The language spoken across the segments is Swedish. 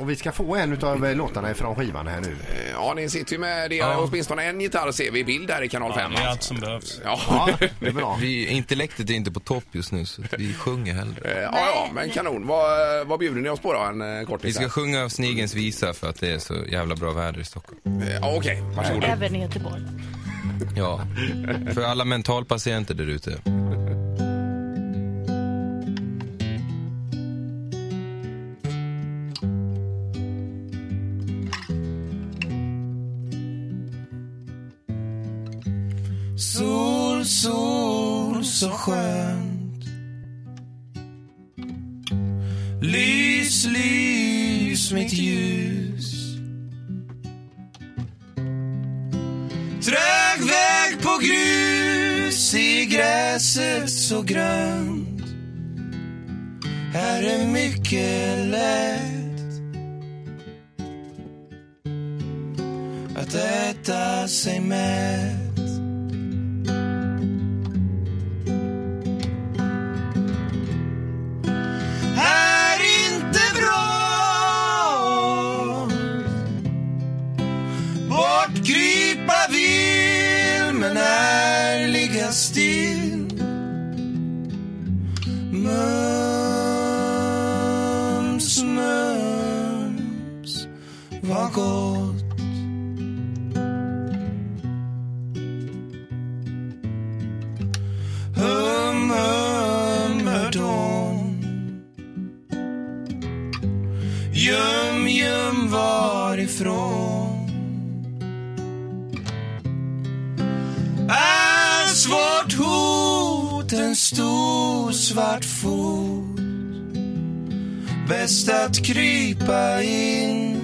Och vi ska få en av låtarna från skivan här nu. Ja, ni sitter ju med det. Åtminstone en gitarr ser vi i bild här i kanal 5. Det är allt som behövs. Ja, Ja, det är bra. Vi, intellektet är inte på topp just nu så vi sjunger hellre. Eh, ja, ja, men kanon. Vad, vad bjuder ni oss på då? En eh, kortis? Vi ska här? sjunga Snigens visa för att det är så jävla bra väder i Stockholm. Eh, Ja, okej. Varsågod. Även i Göteborg. Ja, för alla mentalpatienter där ute. Sol, sol, så skönt. Lys, lys mitt ljus. Trög väg på grus i gräset så grönt. Här är mycket lätt att äta sig mätt. Bortkrypa vill men är ligga still Mums, mums, vad gott. Hum, hum, hör dom Göm, göm varifrån. Stor svart fot. Bäst att krypa in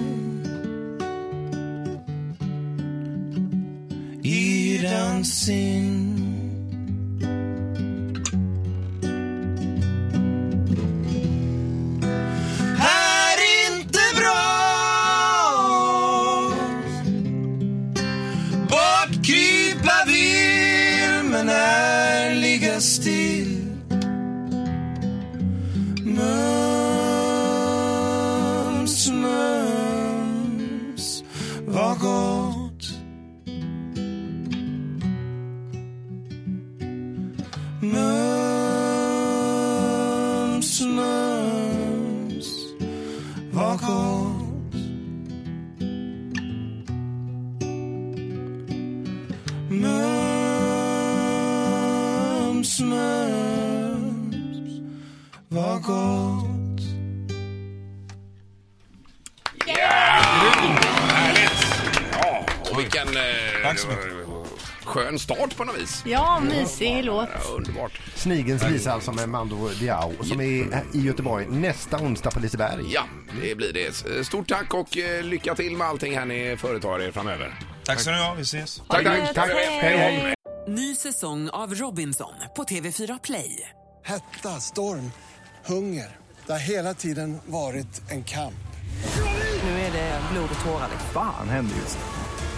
i den sin gott Mums, mums, vad gott Härligt! Ja, och vilken eh, Tack så mycket. Skön start på något vis. Ja, mysig låt. Ja, underbart. Snigens visa alltså med Mando Diao som är i Göteborg nästa onsdag på Liseberg. Ja, det blir det. Stort tack och eh, lycka till med allting här ni företar er framöver. Tack ska ni ha, vi ses Tack, tack. Tack, hej hej. Ny säsong av Robinson på TV4 Play. Hetta, storm, hunger. Det har hela tiden varit en kamp. Nu är det blod och tårar. Fan händer just nu.